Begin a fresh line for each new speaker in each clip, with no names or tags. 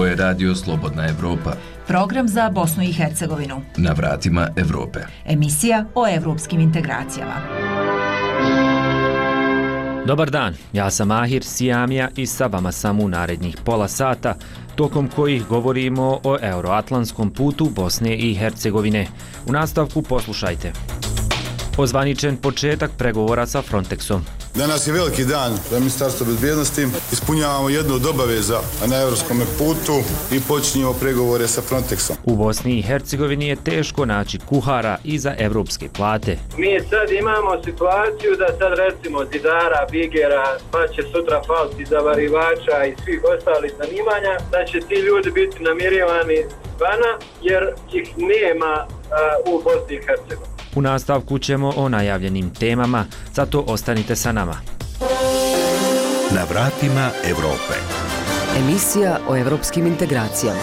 Ovo je Radio Slobodna Evropa.
Program za Bosnu i Hercegovinu.
Na vratima Evrope.
Emisija o evropskim integracijama.
Dobar dan, ja sam Ahir Sijamija i sa vama sam u narednih pola sata, tokom kojih govorimo o euroatlantskom putu Bosne i Hercegovine. U nastavku poslušajte. Ozvaničen početak pregovora sa Frontexom.
Danas je veliki dan za ministarstvo bezbjednosti. Ispunjavamo jednu od obaveza na evropskom putu i počinjemo pregovore sa Frontexom.
U Bosni i Hercegovini je teško naći kuhara i za evropske plate.
Mi sad imamo situaciju da sad recimo zidara, bigera, pa će sutra falci zavarivača i svih ostalih zanimanja, da će ti ljudi biti namirivani vana jer ih nema uh, u Bosni i Hercegovini.
U nastavku ćemo o najavljenim temama, zato ostanite sa nama.
Na vratima Evrope.
Emisija o evropskim integracijama.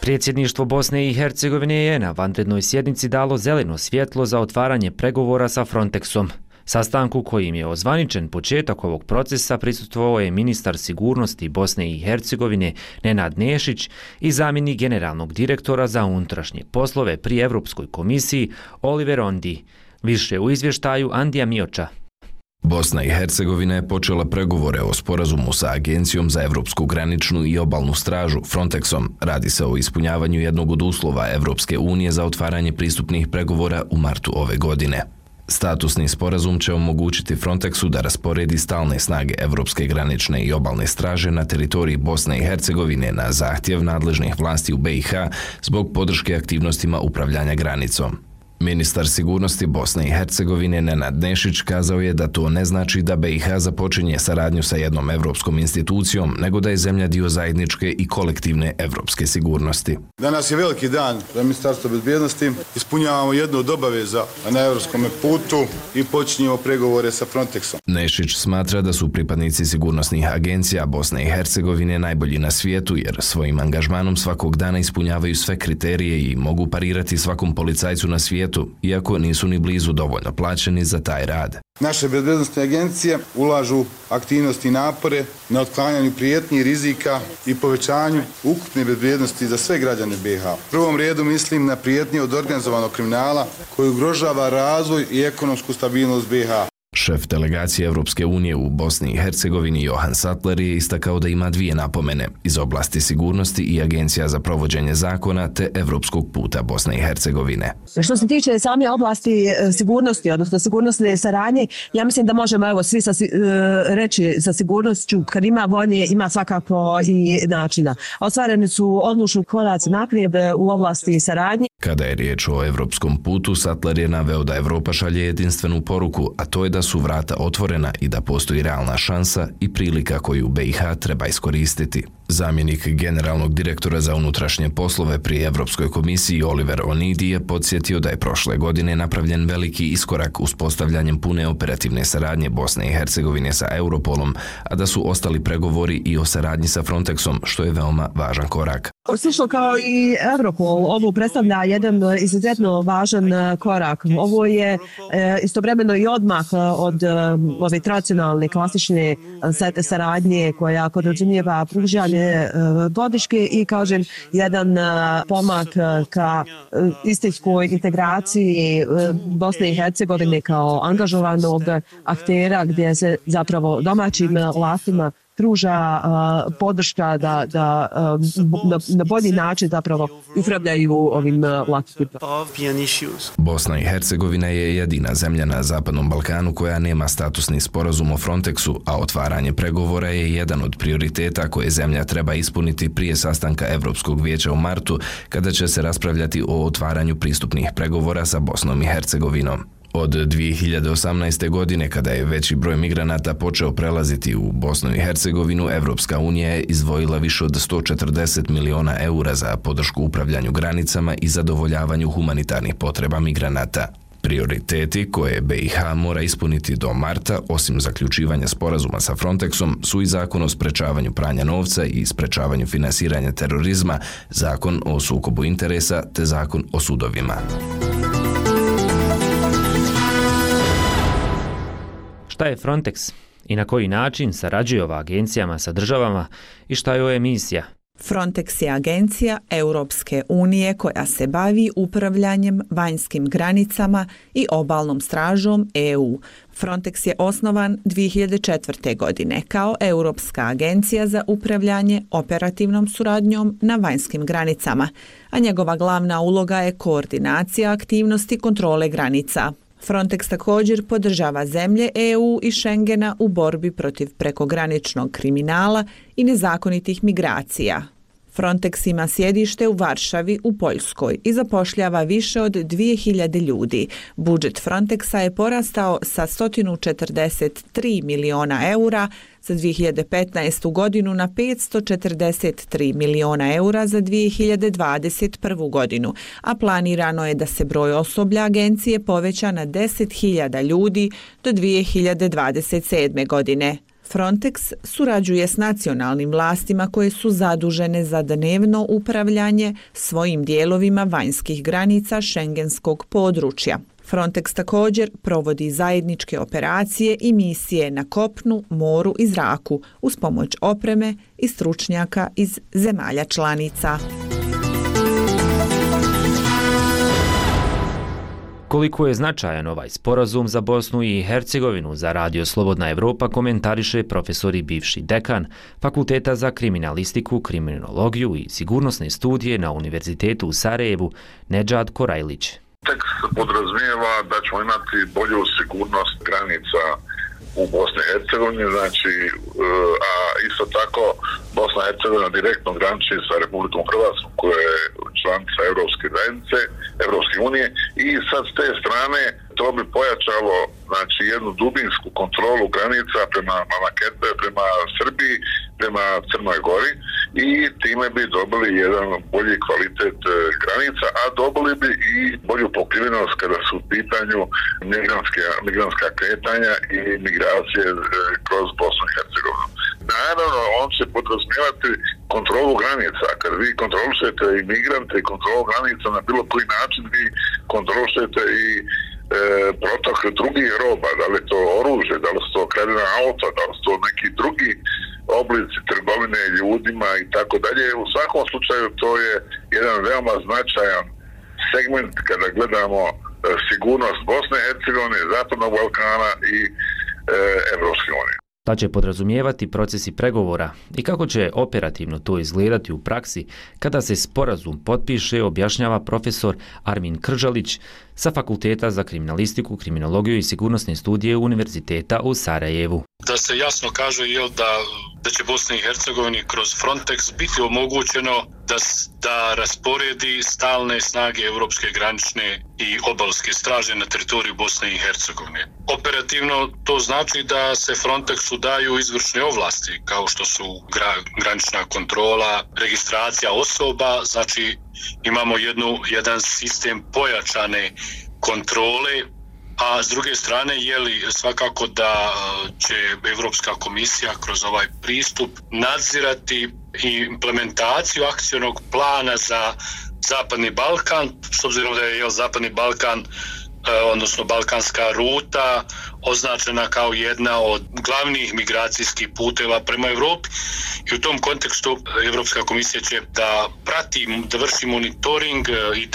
Predsjedništvo Bosne i Hercegovine je na vanrednoj sjednici dalo zeleno svjetlo za otvaranje pregovora sa Frontexom. Sastanku kojim je ozvaničen početak ovog procesa prisutvovao je ministar sigurnosti Bosne i Hercegovine Nenad Nešić i zamjenik generalnog direktora za unutrašnje poslove pri Evropskoj komisiji Oliver Ondi. Više u izvještaju Andija Mioča.
Bosna i Hercegovina je počela pregovore o sporazumu sa Agencijom za Evropsku graničnu i obalnu stražu, Frontexom. Radi se o ispunjavanju jednog od uslova Evropske unije za otvaranje pristupnih pregovora u martu ove godine. Statusni sporazum će omogućiti Frontexu da rasporedi stalne snage Evropske granične i obalne straže na teritoriji Bosne i Hercegovine na zahtjev nadležnih vlasti u BiH zbog podrške aktivnostima upravljanja granicom. Ministar sigurnosti Bosne i Hercegovine Nenad Nešić kazao je da to ne znači da BiH započinje saradnju sa jednom evropskom institucijom, nego da je zemlja dio zajedničke i kolektivne evropske sigurnosti.
Danas je veliki dan za ministarstvo bezbjednosti. Ispunjavamo jednu od obaveza na evropskom putu i počinjemo pregovore sa Frontexom.
Nešić smatra da su pripadnici sigurnosnih agencija Bosne i Hercegovine najbolji na svijetu jer svojim angažmanom svakog dana ispunjavaju sve kriterije i mogu parirati svakom policajcu na svijetu svijetu, iako nisu ni blizu dovoljno plaćeni za taj rad.
Naše bezbednostne agencije ulažu aktivnosti i napore na otklanjanju prijetnji rizika i povećanju ukupne bezbednosti za sve građane BiH. U prvom redu mislim na prijetnje od organizovanog kriminala koji ugrožava razvoj i ekonomsku stabilnost BiH.
Šef delegacije Evropske unije u Bosni i Hercegovini Johan Sattler je istakao da ima dvije napomene iz oblasti sigurnosti i Agencija za provođenje zakona te Evropskog puta Bosne i Hercegovine.
Što se tiče same oblasti e, sigurnosti, odnosno sigurnosne saradnje, ja mislim da možemo evo svi sa, e, reći sa sigurnošću, kad ima volje, ima svakako i načina. Ostvareni su odlučni koraci naprijed u oblasti saradnje.
Kada je riječ o evropskom putu, Sattler je naveo da Evropa šalje jedinstvenu poruku, a to je da su vrata otvorena i da postoji realna šansa i prilika koju BiH treba iskoristiti. Zamjenik generalnog direktora za unutrašnje poslove pri Evropskoj komisiji Oliver Onidi je podsjetio da je prošle godine napravljen veliki iskorak uz postavljanjem pune operativne saradnje Bosne i Hercegovine sa Europolom, a da su ostali pregovori i o saradnji sa Frontexom, što je veoma važan korak.
Slično kao i Europol, ovo predstavlja jedan e, izuzetno važan e, korak. Ovo je e, istovremeno i odmah od ove tradicionalne klasične saradnje koja podrazumijeva pružanje E, podrške i kažem jedan e, pomak e, ka istinskoj integraciji Bosne i Hercegovine kao angažovanog aktera gdje se zapravo domaćim vlastima pruža uh, podrška da, da uh, na, na bolji način zapravo upravljaju ovim uh, lakim
Bosna i Hercegovina je jedina zemlja na Zapadnom Balkanu koja nema statusni sporazum o Frontexu, a otvaranje pregovora je jedan od prioriteta koje zemlja treba ispuniti prije sastanka Evropskog vijeća u martu, kada će se raspravljati o otvaranju pristupnih pregovora sa Bosnom i Hercegovinom. Od 2018. godine, kada je veći broj migranata počeo prelaziti u Bosnu i Hercegovinu, Evropska unija je izdvojila više od 140 miliona eura za podršku upravljanju granicama i zadovoljavanju humanitarnih potreba migranata. Prioriteti koje BiH mora ispuniti do marta, osim zaključivanja sporazuma sa Frontexom, su i zakon o sprečavanju pranja novca i sprečavanju finansiranja terorizma, zakon o sukobu interesa te zakon o sudovima.
Šta je Frontex i na koji način sarađuje ova agencijama sa državama i šta je ovo emisija?
Frontex je agencija Europske unije koja se bavi upravljanjem vanjskim granicama i obalnom stražom EU. Frontex je osnovan 2004. godine kao Europska agencija za upravljanje operativnom suradnjom na vanjskim granicama, a njegova glavna uloga je koordinacija aktivnosti kontrole granica. Frontex također podržava zemlje EU i Schengena u borbi protiv prekograničnog kriminala i nezakonitih migracija. Frontex ima sjedište u Varšavi u Poljskoj i zapošljava više od 2000 ljudi. Budžet Frontexa je porastao sa 143 miliona eura za 2015. godinu na 543 miliona eura za 2021. godinu, a planirano je da se broj osoblja agencije poveća na 10.000 ljudi do 2027. godine. Frontex surađuje s nacionalnim vlastima koje su zadužene za dnevno upravljanje svojim dijelovima vanjskih granica šengenskog područja. Frontex također provodi zajedničke operacije i misije na kopnu, moru i zraku uz pomoć opreme i stručnjaka iz zemalja članica.
Koliko je značajan ovaj sporazum za Bosnu i Hercegovinu za Radio Slobodna Evropa komentariše profesor i bivši dekan Fakulteta za kriminalistiku, kriminologiju i sigurnosne studije na Univerzitetu u Sarajevu, Nedžad Korajlić.
Tekst podrazumijeva da ćemo imati bolju sigurnost granica u Bosni i Hercegovini, znači, eh, a isto tako Bosna i Hercegovina direktno graniči sa Republikom Hrvatskom koja je članica Evropske zajednice, Evropske unije i sad s te strane to bi pojačalo znači jednu dubinsku kontrolu granica prema Mamakete, prema Srbiji, prema Crnoj Gori i time bi dobili jedan bolji kvalitet e, granica, a dobili bi i bolju pokrivenost kada su u pitanju migranske, migranska kretanja i migracije e, kroz Bosnu i Hercegovinu. Naravno, on će podrazmijevati kontrolu granica. Kad vi kontrolišete imigrante i kontrolu granica na bilo koji način, vi kontrolišete i E, protok drugih roba, da li to oružje, da li su to kredina auta, da li su to neki drugi oblici trgovine ljudima i tako dalje. U svakom slučaju to je jedan veoma značajan segment kada gledamo e, sigurnost Bosne i Hercegovine, Zapadnog Balkana i e, Evropske unije
šta će podrazumijevati procesi pregovora i kako će operativno to izgledati u praksi kada se sporazum potpiše, objašnjava profesor Armin Kržalić sa Fakulteta za kriminalistiku, kriminologiju i sigurnosne studije Univerziteta u Sarajevu.
Da se jasno kaže je da, da će Bosni i Hercegovini kroz Frontex biti omogućeno da, da rasporedi stalne snage Evropske granične i obalske straže na teritoriju Bosne i Hercegovine. Operativno to znači da se Frontexu daju izvršne ovlasti kao što su gra, granična kontrola, registracija osoba, znači imamo jednu, jedan sistem pojačane kontrole, a s druge strane je li svakako da e, će Evropska komisija kroz ovaj pristup nadzirati implementaciju akcijnog plana za Zapadni Balkan, s obzirom da je jel, Zapadni Balkan E, odnosno balkanska ruta označena kao jedna od glavnih migracijskih puteva prema Evropi. I u tom kontekstu e, Evropska komisija će da prati, da vrši monitoring e, i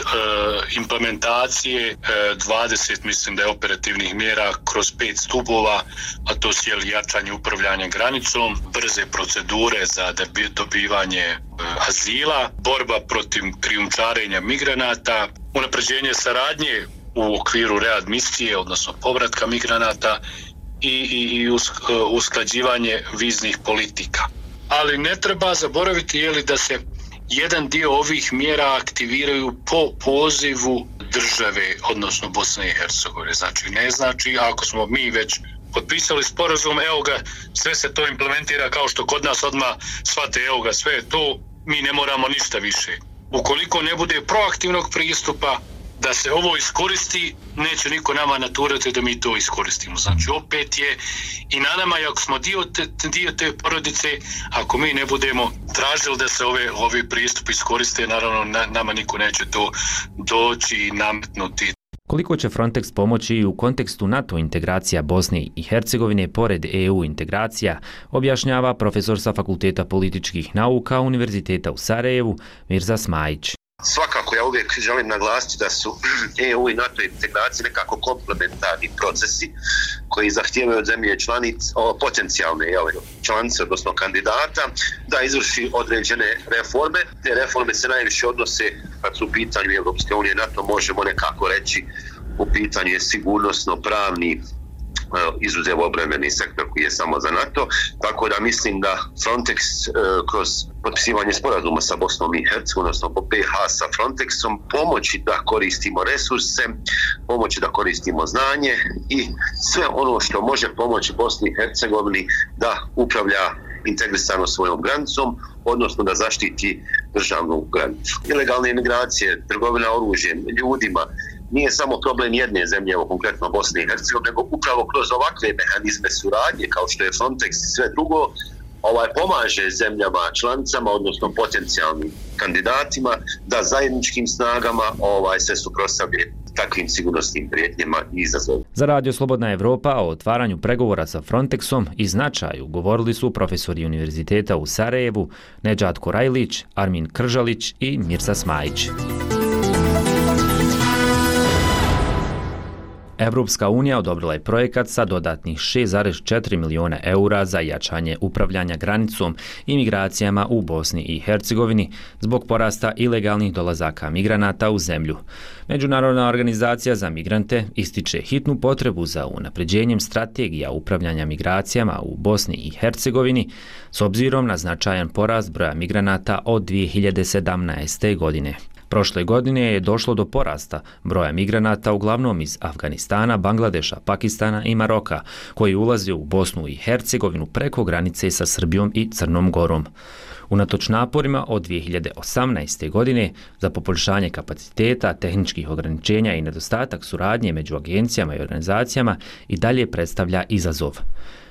implementacije 20, mislim da je operativnih mjera kroz pet stubova, a to su jačanje upravljanja granicom, brze procedure za dobivanje azila, borba protiv krijumčarenja migranata, unapređenje saradnje u okviru readmisije, odnosno povratka migranata i, i, i e, usklađivanje viznih politika. Ali ne treba zaboraviti je li da se jedan dio ovih mjera aktiviraju po pozivu države, odnosno Bosne i Hercegovine. Znači, ne znači ako smo mi već potpisali sporazum, evo ga, sve se to implementira kao što kod nas odma svate, evo ga, sve je to, mi ne moramo ništa više. Ukoliko ne bude proaktivnog pristupa, da se ovo iskoristi, neće niko nama naturati da mi to iskoristimo. Znači, opet je i na nama, ako smo dio te, dio te porodice, ako mi ne budemo tražili da se ove, ovi pristupi iskoriste, naravno, na, nama niko neće to doći i nametnuti
Koliko će Frontex pomoći i u kontekstu NATO integracija Bosne i Hercegovine pored EU integracija, objašnjava profesor sa Fakulteta političkih nauka Univerziteta u Sarajevu Mirza Smajić.
Svakako ja uvijek želim naglasiti da su EU i NATO integracije nekako komplementarni procesi koji zahtijevaju od zemlje članic, o, potencijalne jel, članice, odnosno kandidata, da izvrši određene reforme. Te reforme se najviše odnose kad su u pitanju Evropske unije NATO, možemo nekako reći u pitanju je sigurnosno pravni izuzev obrambeni sektor koji je samo za NATO, tako da mislim da Frontex e, kroz potpisivanje sporazuma sa Bosnom i Hercegovinom, odnosno BH sa Frontexom, pomoći da koristimo resurse, pomoći da koristimo znanje i sve ono što može pomoći Bosni i Hercegovini da upravlja integrisano svojom granicom, odnosno da zaštiti državnu granicu. Ilegalne imigracije, trgovina oružjem, ljudima, nije samo problem jedne zemlje, evo konkretno Bosne i Hercegovine, nego upravo kroz ovakve mehanizme suradnje, kao što je Frontex i sve drugo, ovaj pomaže zemljama članicama, odnosno potencijalnim kandidatima, da zajedničkim snagama ovaj se suprotstavlje takvim sigurnosnim prijetnjama i izazovima.
Za Radio Slobodna Evropa o otvaranju pregovora sa Frontexom i značaju govorili su profesori Univerziteta u Sarajevu Neđat Korajlić, Armin Kržalić i Mirsa Smajić. Evropska unija odobrila je projekat sa dodatnih 6,4 miliona eura za jačanje upravljanja granicom i migracijama u Bosni i Hercegovini zbog porasta ilegalnih dolazaka migranata u zemlju. Međunarodna organizacija za migrante ističe hitnu potrebu za unapređenjem strategija upravljanja migracijama u Bosni i Hercegovini s obzirom na značajan porast broja migranata od 2017. godine. Prošle godine je došlo do porasta broja migranata uglavnom iz Afganistana, Bangladeša, Pakistana i Maroka, koji ulaze u Bosnu i Hercegovinu preko granice sa Srbijom i Crnom Gorom. Unatoč naporima od 2018. godine za poboljšanje kapaciteta, tehničkih ograničenja i nedostatak suradnje među agencijama i organizacijama i dalje predstavlja izazov.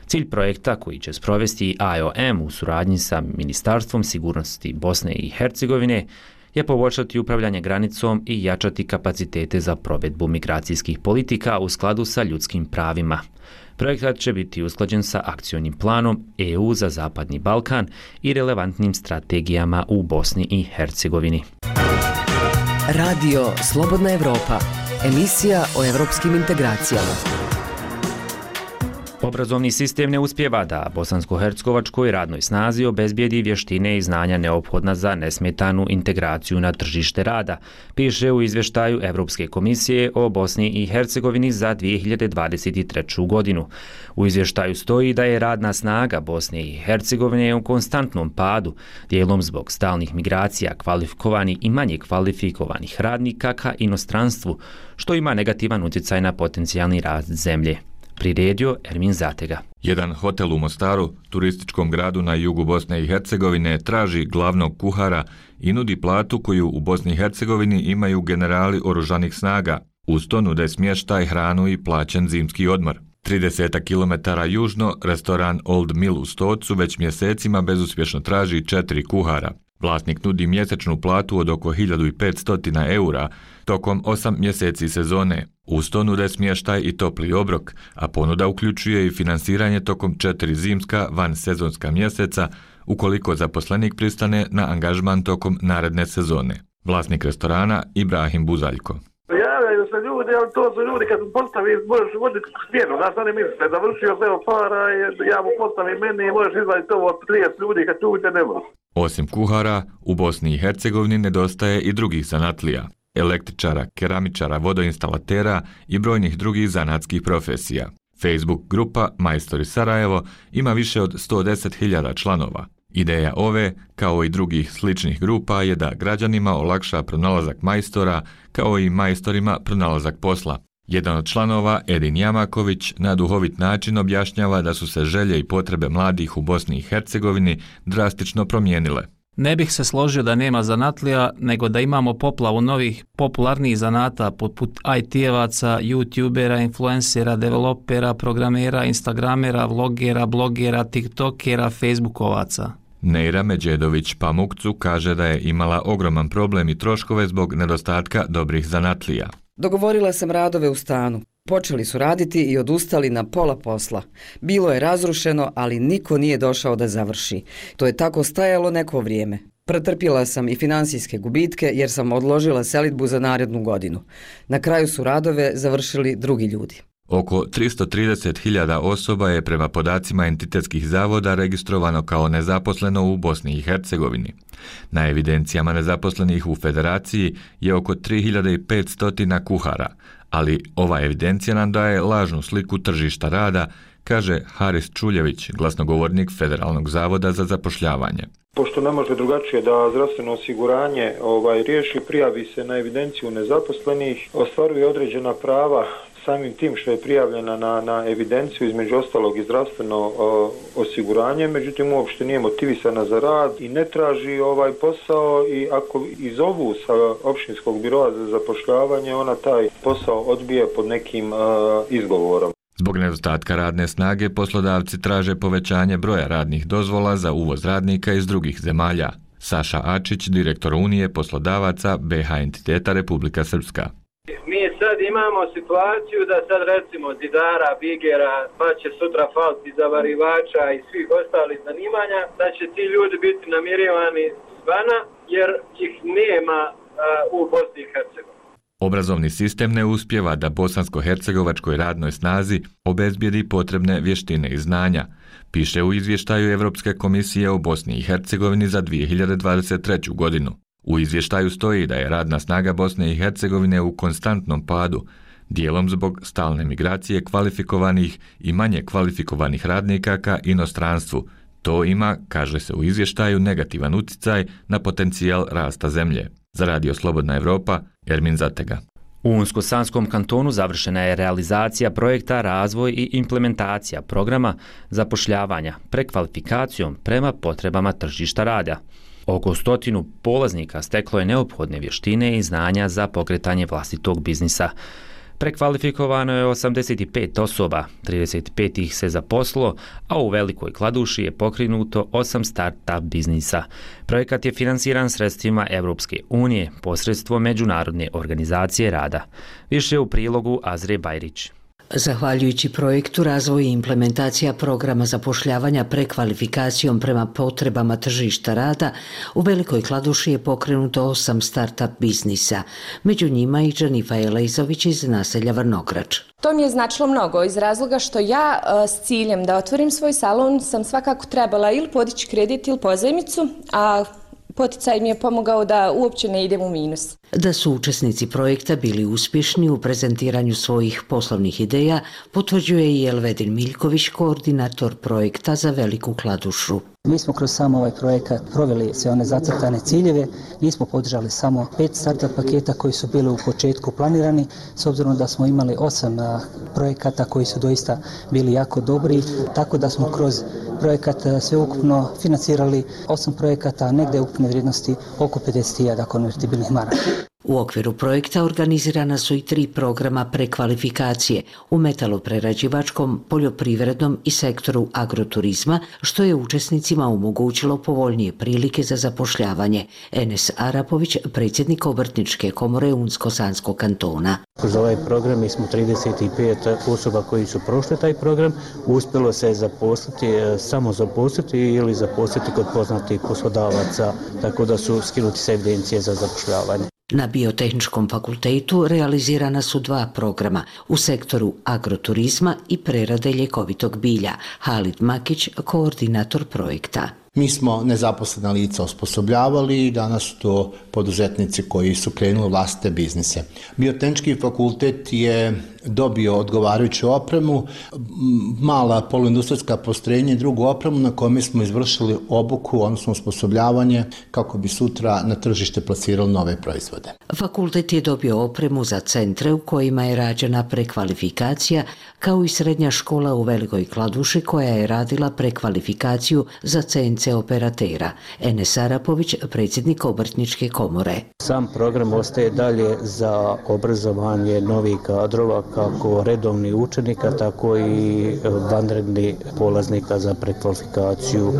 Cilj projekta koji će sprovesti IOM u suradnji sa Ministarstvom sigurnosti Bosne i Hercegovine je poboljšati upravljanje granicom i jačati kapacitete za provedbu migracijskih politika u skladu sa ljudskim pravima. Projekat će biti usklađen sa akcionim planom EU za Zapadni Balkan i relevantnim strategijama u Bosni i Hercegovini.
Radio Slobodna Evropa, emisija o evropskim integracijama.
Obrazovni sistem ne uspjeva da bosansko-hercegovačkoj radnoj snazi obezbijedi vještine i znanja neophodna za nesmetanu integraciju na tržište rada, piše u izvještaju Evropske komisije o Bosni i Hercegovini za 2023. godinu. U izvještaju stoji da je radna snaga Bosne i Hercegovine u konstantnom padu, dijelom zbog stalnih migracija kvalifikovani i manje kvalifikovanih radnika ka inostranstvu, što ima negativan utjecaj na potencijalni rast zemlje priredio Ermin Zatega.
Jedan hotel u Mostaru, turističkom gradu na jugu Bosne i Hercegovine, traži glavnog kuhara i nudi platu koju u Bosni i Hercegovini imaju generali oružanih snaga. Uz to nude smještaj, hranu i plaćen zimski odmor. 30 km južno, restoran Old Mill u Stocu već mjesecima bezuspješno traži četiri kuhara. Vlasnik nudi mjesečnu platu od oko 1500 eura tokom 8 mjeseci sezone. Uz to nude smještaj i topli obrok, a ponuda uključuje i finansiranje tokom četiri zimska van sezonska mjeseca ukoliko zaposlenik pristane na angažman tokom naredne sezone. Vlasnik restorana Ibrahim Buzaljko.
Javljaju se ljudi, ali to su ljudi kad postavi, možeš voditi smjenu, znaš, oni misle, završio se para, ja mu postavim meni i možeš izvaditi ovo od 30 ljudi kad tu ne može.
Osim kuhara, u Bosni i Hercegovini nedostaje i drugih zanatlija, električara, keramičara, vodoinstalatera i brojnih drugih zanatskih profesija. Facebook grupa Majstori Sarajevo ima više od 110.000 članova. Ideja ove, kao i drugih sličnih grupa, je da građanima olakša pronalazak majstora, kao i majstorima pronalazak posla. Jedan od članova, Edin Jamaković, na duhovit način objašnjava da su se želje i potrebe mladih u Bosni i Hercegovini drastično promijenile.
Ne bih se složio da nema zanatlija, nego da imamo poplavu novih popularnih zanata poput IT-evaca, youtubera, influencera, developera, programera, instagramera, vlogera, blogera, tiktokera, facebookovaca.
Neira Međedović Pamukcu kaže da je imala ogroman problem i troškove zbog nedostatka dobrih zanatlija.
Dogovorila sam radove u stanu. Počeli su raditi i odustali na pola posla. Bilo je razrušeno, ali niko nije došao da završi. To je tako stajalo neko vrijeme. Pretrpila sam i finansijske gubitke jer sam odložila selitbu za narednu godinu. Na kraju su radove završili drugi ljudi.
Oko 330.000 osoba je prema podacima entitetskih zavoda registrovano kao nezaposleno u Bosni i Hercegovini. Na evidencijama nezaposlenih u federaciji je oko 3500 kuhara, ali ova evidencija nam daje lažnu sliku tržišta rada, kaže Haris Čuljević, glasnogovornik Federalnog zavoda za zapošljavanje.
Pošto ne može drugačije da zdravstveno osiguranje ovaj riješi, prijavi se na evidenciju nezaposlenih, ostvaruje određena prava samim tim što je prijavljena na, na evidenciju između ostalog i zdravstveno o, osiguranje, međutim uopšte nije motivisana za rad i ne traži ovaj posao i ako izovu sa opštinskog biroa za zapošljavanje, ona taj posao odbije pod nekim o, izgovorom.
Zbog nedostatka radne snage, poslodavci traže povećanje broja radnih dozvola za uvoz radnika iz drugih zemalja. Saša Ačić, direktor Unije poslodavaca BH entiteta Republika Srpska.
Mi sad imamo situaciju da sad recimo zidara, bigera, pa će sutra falti zavarivača i svih ostalih zanimanja, da će ti ljudi biti namirivani zvana jer ih nema uh, u Bosni i Hercegovini.
Obrazovni sistem ne uspjeva da bosansko-hercegovačkoj radnoj snazi obezbijedi potrebne vještine i znanja, piše u izvještaju Evropske komisije o Bosni i Hercegovini za 2023. godinu. U izvještaju stoji da je radna snaga Bosne i Hercegovine u konstantnom padu, dijelom zbog stalne migracije kvalifikovanih i manje kvalifikovanih radnika ka inostranstvu. To ima, kaže se u izvještaju, negativan uticaj na potencijal rasta zemlje. Za Radio Slobodna Evropa, Ermin Zatega.
U Unsko-Sanskom kantonu završena je realizacija projekta Razvoj i implementacija programa zapošljavanja prekvalifikacijom prema potrebama tržišta rada. Oko stotinu polaznika steklo je neophodne vještine i znanja za pokretanje vlastitog biznisa. Prekvalifikovano je 85 osoba, 35 ih se zaposlo, a u Velikoj Kladuši je pokrinuto 8 start-up biznisa. Projekat je finansiran sredstvima Evropske unije posredstvo Međunarodne organizacije rada. Više u prilogu Azre Bajrić.
Zahvaljujući projektu razvoj i implementacija programa zapošljavanja prekvalifikacijom prema potrebama tržišta rada, u Velikoj Kladuši je pokrenuto osam start-up biznisa, među njima i Džanifa Elejzović iz naselja Vrnograč.
To mi je značilo mnogo iz razloga što ja e, s ciljem da otvorim svoj salon sam svakako trebala ili podići kredit ili pozajmicu, a poticaj mi je pomogao da uopće ne idem u minus.
Da su učesnici projekta bili uspješni u prezentiranju svojih poslovnih ideja, potvrđuje i Elvedin Miljković, koordinator projekta za Veliku Kladušu.
Mi smo kroz samo ovaj projekat proveli sve one zacrtane ciljeve, nismo podržali samo pet startup paketa koji su bili u početku planirani, s obzirom da smo imali osam projekata koji su doista bili jako dobri, tako da smo kroz projekat sveukupno financirali osam projekata, negde ukupne vrijednosti oko 50.000 konvertibilnih maraka.
U okviru projekta organizirana su i tri programa prekvalifikacije u metaloprerađivačkom, poljoprivrednom i sektoru agroturizma, što je učesnicima omogućilo povoljnije prilike za zapošljavanje. Enes Arapović, predsjednik obrtničke komore Unsko-Sanskog kantona.
Kroz ovaj program mi smo 35 osoba koji su prošli taj program, uspjelo se zaposliti, e, samo zaposliti ili zaposliti kod poznatih poslodavaca, tako da su skinuti se evidencije za zapošljavanje.
Na Biotehničkom fakultetu realizirana su dva programa u sektoru agroturizma i prerade ljekovitog bilja. Halid Makić, koordinator projekta.
Mi smo nezaposlena lica osposobljavali i danas su to poduzetnici koji su krenuli vlastite biznise. Biotehnički fakultet je dobio odgovarajuću opremu, mala poluindustrijska postrojenja i drugu opremu na kome smo izvršili obuku, odnosno osposobljavanje kako bi sutra na tržište plasirali nove proizvode.
Fakultet je dobio opremu za centre u kojima je rađena prekvalifikacija, kao i srednja škola u Velikoj Kladuši koja je radila prekvalifikaciju za centre dvojice operatera. Enes Arapović, predsjednik obrtničke komore.
Sam program ostaje dalje za obrazovanje novih kadrova, kako redovni učenika, tako i vanredni polaznika za prekvalifikaciju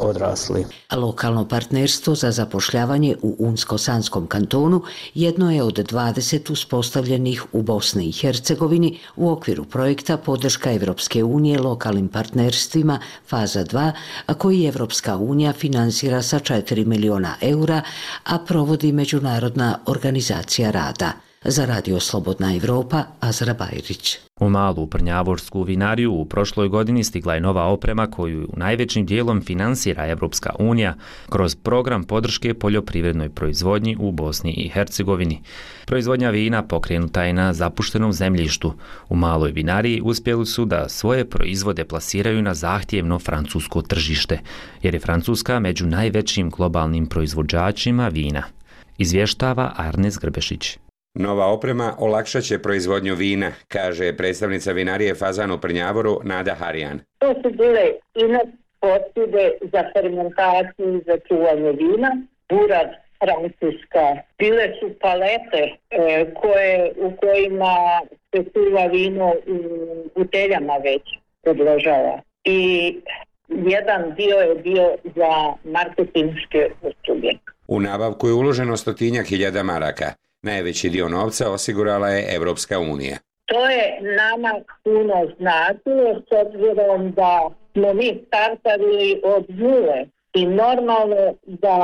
odrasli.
Lokalno partnerstvo za zapošljavanje u Unsko-Sanskom kantonu jedno je od 20 uspostavljenih u Bosni i Hercegovini u okviru projekta podrška Evropske unije lokalnim partnerstvima faza 2, a koji Evropska Evropska unija finansira sa 4 miliona eura, a provodi Međunarodna organizacija rada. Za Radio Slobodna Evropa, Azra Bajrić.
U malu prnjavorsku vinariju u prošloj godini stigla je nova oprema koju najvećim dijelom finansira Evropska unija kroz program podrške poljoprivrednoj proizvodnji u Bosni i Hercegovini. Proizvodnja vina pokrenuta je na zapuštenom zemljištu. U maloj vinariji uspjeli su da svoje proizvode plasiraju na zahtjevno francusko tržište, jer je Francuska među najvećim globalnim proizvođačima vina. Izvještava Arnes Grbešić.
Nova oprema olakšat će proizvodnju vina, kaže predstavnica vinarije Fazan u Prnjavoru Nada Harijan.
To su bile ino posude za fermentaciju i za čuvanje vina, burad francuska. Bile su palete e, koje, u kojima se čuva vino u buteljama već odložava. I jedan dio je bio za marketinške usluge.
U nabavku je uloženo stotinjak hiljada maraka. Najveći dio novca osigurala je Evropska unija.
To je nama puno značilo s obzirom da smo mi startali od nule i normalno da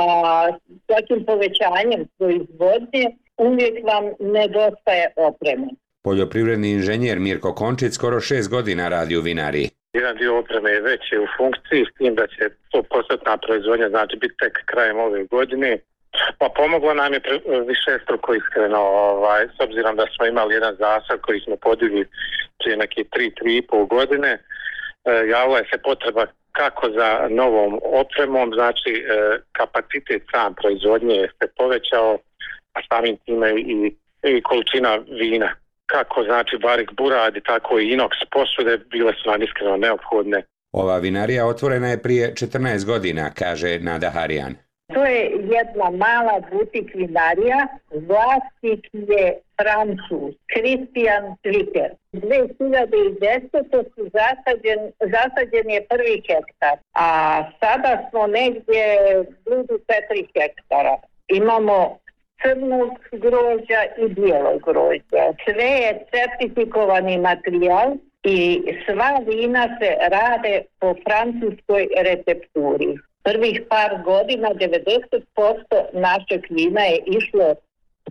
svakim povećanjem proizvodnje uvijek vam nedostaje opreme.
Poljoprivredni inženjer Mirko Končić skoro šest godina radi u vinariji.
Jedan dio opreme je već u funkciji s tim da će 100% proizvodnja znači biti tek krajem ove godine. Pa pomoglo nam je više struko iskreno, ovaj, s obzirom da smo imali jedan zasad koji smo podigli prije neke 3-3,5 godine. E, javila je se potreba kako za novom opremom, znači e, kapacitet sam proizvodnje se povećao, a samim time i, i količina vina. Kako znači barik buradi, tako i inox posude bile su nam iskreno neophodne.
Ova vinarija otvorena je prije 14 godina, kaže Nada Harijan.
To je jedna mala butik vinarija, vlasnik je Francuz, Christian Twitter. 2010. su zasađen, zasađen je prvi hektar, a sada smo negdje blizu 4 hektara. Imamo crnog grožđa i bijelog grožđa. Sve je certifikovani materijal i sva vina se rade po francuskoj recepturi prvih par godina 90% našeg vina je išlo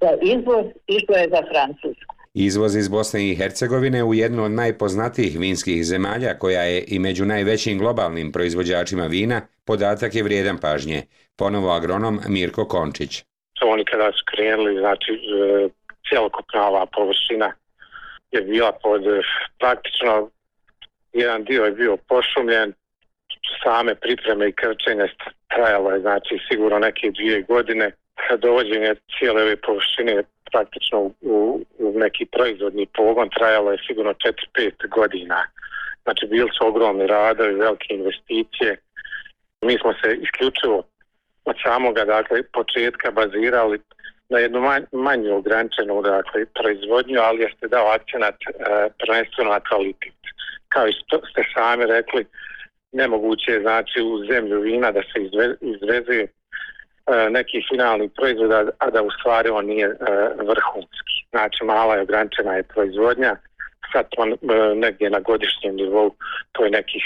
za izvoz, išlo je za Francusku.
Izvoz iz Bosne i Hercegovine u jednu od najpoznatijih vinskih zemalja, koja je i među najvećim globalnim proizvođačima vina, podatak je vrijedan pažnje. Ponovo agronom Mirko Končić.
Oni kada su krenuli, znači e, cijelokupna ova površina je bila pod e, praktično jedan dio je bio pošumljen, same pripreme i krčenje trajalo je znači sigurno neke dvije godine. Dovođenje cijele ove površine praktično u, u neki proizvodni pogon trajalo je sigurno 4-5 godina. Znači bili su ogromni radovi, velike investicije. Mi smo se isključivo od samoga dakle, početka bazirali na jednu manj, manju ograničenu dakle, proizvodnju, ali jeste dao akcenat e, prvenstveno na kvalitet. Kao i ste sami rekli, nemoguće je znači u zemlju vina da se izve, izveze e, neki finalni proizvod, a da u stvari on nije e, vrhunski. Znači mala je ograničena je proizvodnja, sad to e, negdje na godišnjem nivou to je nekih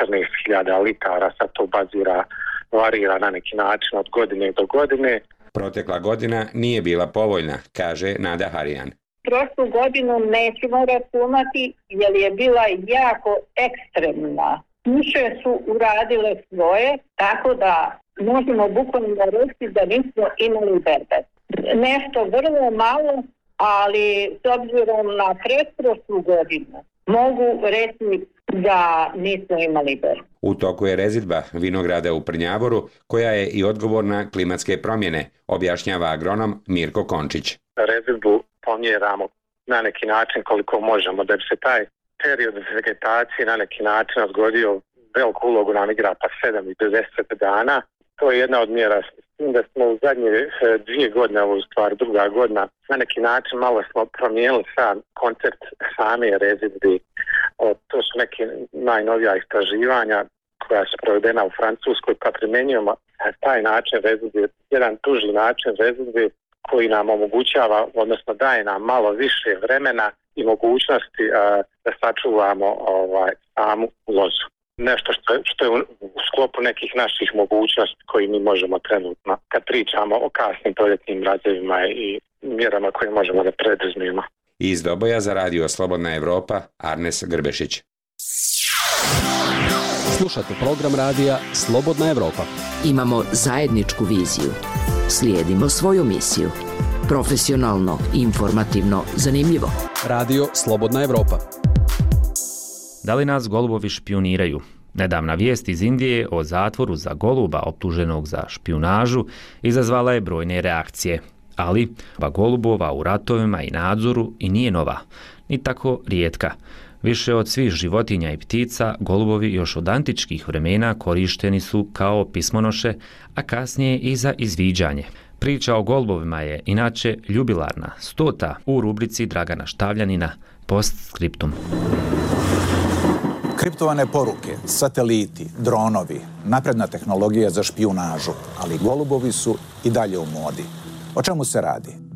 13-14 hiljada litara, sad to bazira, varira na neki način od godine do godine.
Protekla godina nije bila povoljna, kaže Nada Harijan.
Prošlu godinu nećemo računati jer je bila jako ekstremna Kuće su uradile svoje, tako da možemo bukvalno reći da nismo imali berbe. Nešto vrlo malo, ali s obzirom na pretprošlu godinu, mogu reći da nismo imali berbe.
U toku je rezidba vinograda u Prnjavoru, koja je i odgovorna klimatske promjene, objašnjava agronom Mirko Končić.
Rezidbu pomjeramo na neki način koliko možemo da bi se taj period vegetacije na neki način odgodio veliku ulogu nam igra pa 7 i 10 dana. To je jedna od mjera da smo u zadnje e, dvije godine, ovo u stvari druga godina, na neki način malo smo promijenili sam koncept same rezidbi. To su neke najnovija istraživanja koja su provedena u Francuskoj, pa primjenjujemo taj način rezidbi, jedan tuži način rezidbi koji nam omogućava, odnosno daje nam malo više vremena i mogućnosti a, da sačuvamo ovaj, samu lozu. Nešto što je, što je u sklopu nekih naših mogućnosti koji mi možemo trenutno kad pričamo o kasnim proljetnim razjevima i mjerama koje možemo da preduzmimo.
Iz Doboja za radio Slobodna Evropa, Arnes Grbešić.
Slušate program radija Slobodna Evropa.
Imamo zajedničku viziju. Slijedimo svoju misiju. Profesionalno, informativno, zanimljivo.
Radio Slobodna Evropa.
Da li nas golubovi špioniraju? Nedavna vijest iz Indije o zatvoru za goluba optuženog za špionažu izazvala je brojne reakcije. Ali, ba golubova u ratovima i nadzoru i nije nova, ni tako rijetka. Više od svih životinja i ptica, golubovi još od antičkih vremena korišteni su kao pismonoše, a kasnije i za izviđanje. Priča o golbovima je inače ljubilarna, stota u rubrici Dragana Štavljanina, postscriptum.
Kriptovane poruke, sateliti, dronovi, napredna tehnologija za špijunažu, ali golubovi su i dalje u modi. O čemu se radi?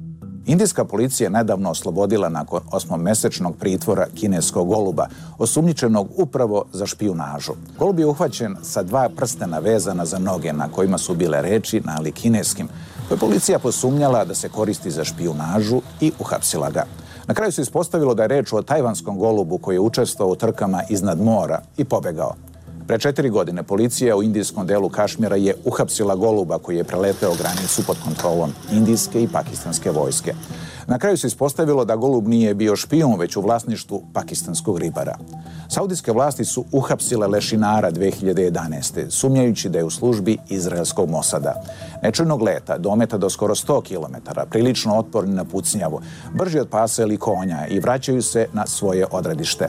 Indijska policija je nedavno oslobodila nakon osmomesečnog pritvora kineskog goluba, osumnjičenog upravo za špijunažu. Golub je uhvaćen sa dva prstena vezana za noge na kojima su bile reči na ali kineskim, je policija posumnjala da se koristi za špijunažu i uhapsila ga. Na kraju se ispostavilo da je reč o tajvanskom golubu koji je učestvao u trkama iznad mora i pobegao. Pre četiri godine policija u indijskom delu Kašmira je uhapsila goluba koji je preleteo granicu pod kontrolom indijske i pakistanske vojske. Na kraju se ispostavilo da golub nije bio špijun već u vlasništvu pakistanskog ribara. Saudijske vlasti su uhapsile lešinara 2011. sumnjajući da je u službi izraelskog Mosada. Nečujnog leta dometa do skoro 100 km, prilično otporni na pucnjavu, brži od pasa ili konja i vraćaju se na svoje odredište.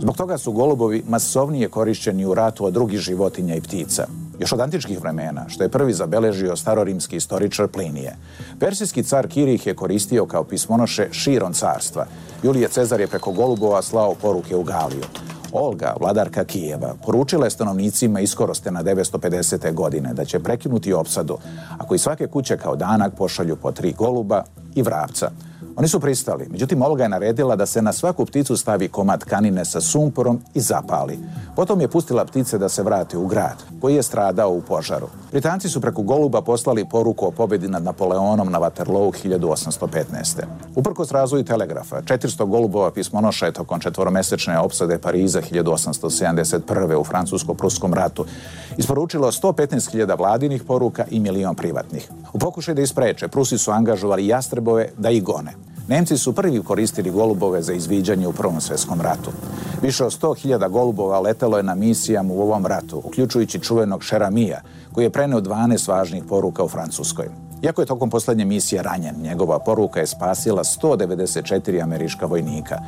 Zbog toga su golubovi masovnije korišćeni u ratu od drugih životinja i ptica. Još od antičkih vremena, što je prvi zabeležio starorimski istoričar Plinije. Persijski car Kirih je koristio kao pismonoše širom carstva. Julije Cezar je preko golubova slao poruke u Galiju. Olga, vladarka Kijeva, poručila je stanovnicima iskoroste na 950. godine da će prekinuti opsadu ako i svake kuće kao danak pošalju po tri goluba i vrapca. Oni su pristali, međutim Olga je naredila da se na svaku pticu stavi komad kanine sa sumporom i zapali. Potom je pustila ptice da se vrate u grad, koji je stradao u požaru. Britanci su preko Goluba poslali poruku o pobedi nad Napoleonom na Waterloo 1815. Uprkos razvoju telegrafa, 400 Golubova pismonoša je tokom četvoromesečne opsade Pariza 1871. u Francusko-Pruskom ratu isporučilo 115.000 vladinih poruka i milion privatnih. U pokušaju da ispreče, Prusi su angažovali golubove da ih gone. Nemci su prvi koristili golubove za izviđanje u Prvom svjetskom ratu. Više od 100.000 golubova letelo je na misijama u ovom ratu, uključujući čuvenog Šeramija, koji je preneo 12 važnih poruka u Francuskoj. Iako je tokom poslednje misije ranjen, njegova poruka je spasila 194 američka vojnika.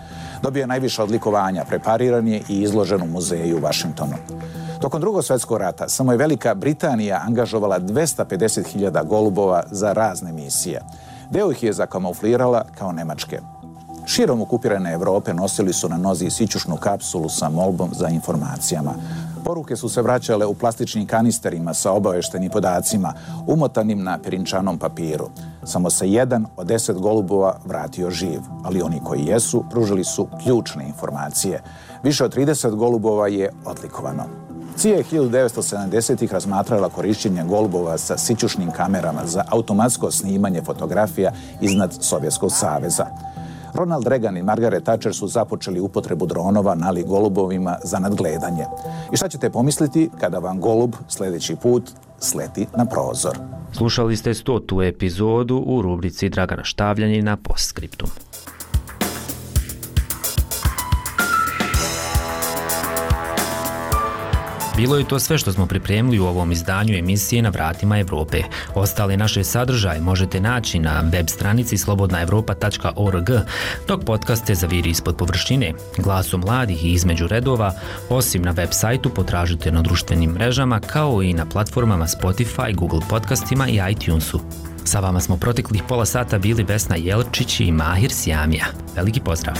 Dobio je najviše odlikovanja, prepariran je i izložen u muzeju u Vašingtonu. Tokom drugog svjetskog rata samo je Velika Britanija angažovala 250.000 golubova za razne misije. Deo ih je zakamuflirala kao Nemačke. Širom okupirane Evrope nosili su na nozi sićušnu kapsulu sa molbom za informacijama. Poruke su se vraćale u plastičnim kanisterima sa obaveštenim podacima, umotanim na perinčanom papiru. Samo se jedan od deset golubova vratio živ, ali oni koji jesu pružili su ključne informacije. Više od 30 golubova je odlikovano. CIA je 1970-ih razmatrala korišćenje golubova sa sićušnim kamerama za automatsko snimanje fotografija iznad Sovjetskog saveza. Ronald Reagan i Margaret Thatcher su započeli upotrebu dronova nali golubovima za nadgledanje. I šta ćete pomisliti kada vam golub sljedeći put sleti na prozor?
Slušali ste stotu epizodu u rubrici Dragana Štavljanina postscriptum. Bilo je to sve što smo pripremili u ovom izdanju emisije na vratima Evrope. Ostale naše sadržaje možete naći na web stranici slobodnaevropa.org, dok podcaste zaviri ispod površine, glasu mladih i između redova, osim na web sajtu potražite na društvenim mrežama kao i na platformama Spotify, Google podcastima i iTunesu. Sa vama smo proteklih pola sata bili Vesna Jelčić i Mahir Sjamija. Veliki pozdrav!